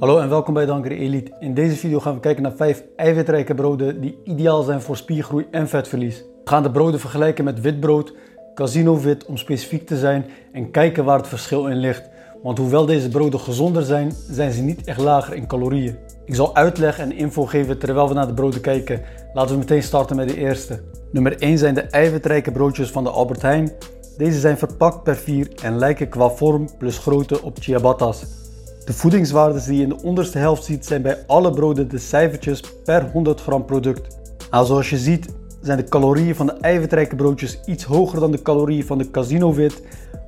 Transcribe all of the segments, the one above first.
Hallo en welkom bij Danker Elite. In deze video gaan we kijken naar 5 eiwitrijke broden die ideaal zijn voor spiergroei en vetverlies. We gaan de broden vergelijken met witbrood, casino wit om specifiek te zijn en kijken waar het verschil in ligt. Want hoewel deze broden gezonder zijn, zijn ze niet echt lager in calorieën. Ik zal uitleg en info geven terwijl we naar de broden kijken. Laten we meteen starten met de eerste. Nummer 1 zijn de eiwitrijke broodjes van de Albert Heijn. Deze zijn verpakt per 4 en lijken qua vorm plus grootte op ciabattas. De voedingswaardes die je in de onderste helft ziet zijn bij alle broden de cijfertjes per 100 gram product. Nou, zoals je ziet zijn de calorieën van de eiwitrijke broodjes iets hoger dan de calorieën van de casino wit,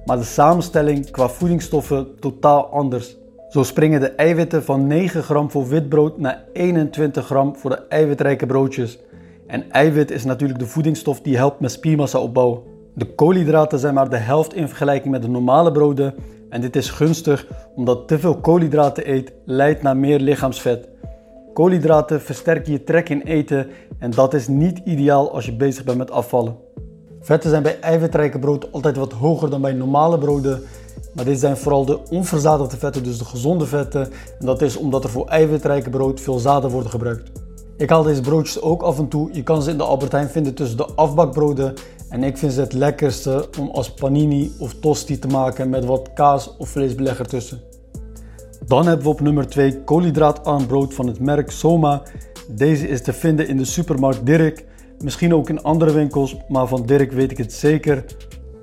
maar de samenstelling qua voedingsstoffen totaal anders. Zo springen de eiwitten van 9 gram voor wit brood naar 21 gram voor de eiwitrijke broodjes. En eiwit is natuurlijk de voedingsstof die helpt met spiermassa opbouwen. De koolhydraten zijn maar de helft in vergelijking met de normale broden en dit is gunstig omdat te veel koolhydraten eet leidt naar meer lichaamsvet. Koolhydraten versterken je trek in eten en dat is niet ideaal als je bezig bent met afvallen. Vetten zijn bij eiwitrijke brood altijd wat hoger dan bij normale broden, maar dit zijn vooral de onverzadigde vetten, dus de gezonde vetten. En dat is omdat er voor eiwitrijke brood veel zaden worden gebruikt. Ik haal deze broodjes ook af en toe. Je kan ze in de Albert Heijn vinden tussen de afbakbroden en ik vind ze het lekkerste om als panini of tosti te maken met wat kaas of vleesbeleg ertussen. Dan hebben we op nummer 2 koolhydraatarm brood van het merk Soma. Deze is te vinden in de supermarkt Dirk. Misschien ook in andere winkels, maar van Dirk weet ik het zeker.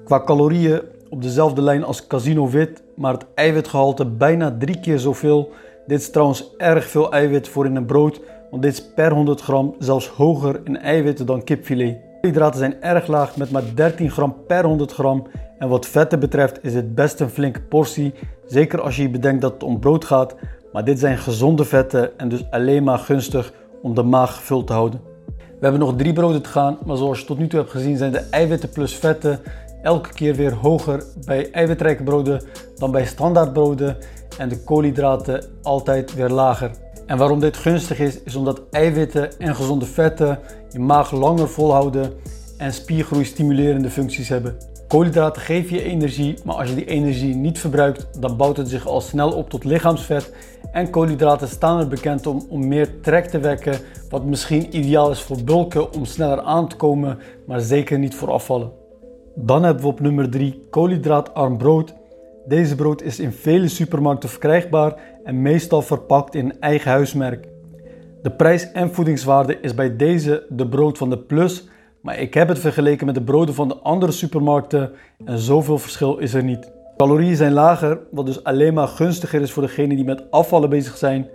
Qua calorieën op dezelfde lijn als Casino Wit, maar het eiwitgehalte bijna drie keer zoveel. Dit is trouwens erg veel eiwit voor in een brood, want dit is per 100 gram zelfs hoger in eiwitten dan kipfilet. Koolhydraten zijn erg laag met maar 13 gram per 100 gram. En wat vetten betreft is het best een flinke portie. Zeker als je bedenkt dat het om brood gaat. Maar dit zijn gezonde vetten en dus alleen maar gunstig om de maag gevuld te houden. We hebben nog drie broden te gaan, maar zoals je tot nu toe hebt gezien zijn de eiwitten plus vetten elke keer weer hoger bij eiwitrijke broden dan bij standaardbroden en de koolhydraten altijd weer lager. En waarom dit gunstig is, is omdat eiwitten en gezonde vetten je maag langer volhouden en spiergroei stimulerende functies hebben. Koolhydraten geven je energie, maar als je die energie niet verbruikt, dan bouwt het zich al snel op tot lichaamsvet. En koolhydraten staan er bekend om om meer trek te wekken, wat misschien ideaal is voor bulken om sneller aan te komen, maar zeker niet voor afvallen. Dan hebben we op nummer 3 koolhydraatarm brood. Deze brood is in vele supermarkten verkrijgbaar en meestal verpakt in eigen huismerk. De prijs en voedingswaarde is bij deze de brood van de Plus, maar ik heb het vergeleken met de broden van de andere supermarkten en zoveel verschil is er niet. Calorieën zijn lager, wat dus alleen maar gunstiger is voor degenen die met afvallen bezig zijn.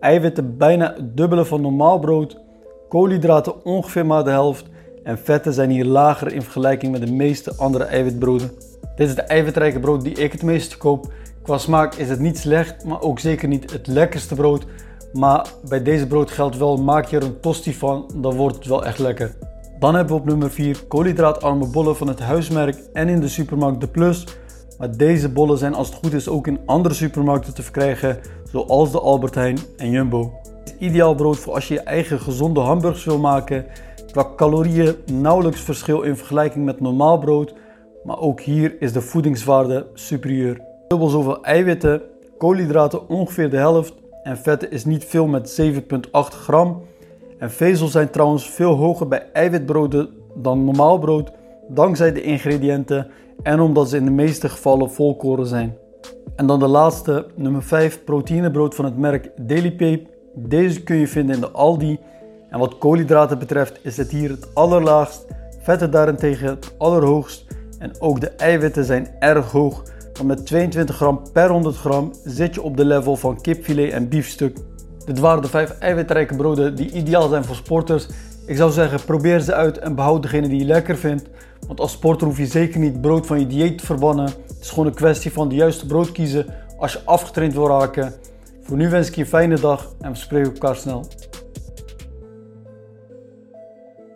Eiwitten bijna het dubbele van normaal brood, koolhydraten ongeveer maar de helft en vetten zijn hier lager in vergelijking met de meeste andere eiwitbroden. Dit is de eiwitrijke brood die ik het meeste koop. Qua smaak is het niet slecht, maar ook zeker niet het lekkerste brood. Maar bij deze brood geldt wel, maak je er een tosti van, dan wordt het wel echt lekker. Dan hebben we op nummer 4 koolhydraatarme bollen van het huismerk en in de supermarkt De Plus. Maar deze bollen zijn als het goed is ook in andere supermarkten te verkrijgen, zoals de Albert Heijn en Jumbo. Ideaal brood voor als je je eigen gezonde hamburgers wil maken. Qua calorieën nauwelijks verschil in vergelijking met normaal brood, maar ook hier is de voedingswaarde superieur. Dubbel zoveel eiwitten, koolhydraten ongeveer de helft en vetten is niet veel met 7,8 gram. En vezels zijn trouwens veel hoger bij eiwitbroden dan normaal brood, dankzij de ingrediënten en omdat ze in de meeste gevallen volkoren zijn. En dan de laatste, nummer 5, proteïnebrood van het merk Dailypape. Deze kun je vinden in de Aldi. En wat koolhydraten betreft is het hier het allerlaagst, vetten daarentegen het allerhoogst en ook de eiwitten zijn erg hoog met 22 gram per 100 gram zit je op de level van kipfilet en biefstuk. Dit waren de 5 eiwitrijke broden die ideaal zijn voor sporters. Ik zou zeggen, probeer ze uit en behoud degene die je lekker vindt. Want als sporter hoef je zeker niet brood van je dieet te verbannen. Het is gewoon een kwestie van de juiste brood kiezen als je afgetraind wil raken. Voor nu wens ik je een fijne dag en we spreken elkaar snel.